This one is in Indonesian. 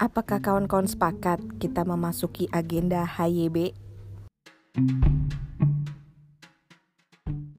Apakah kawan-kawan sepakat kita memasuki agenda HYB?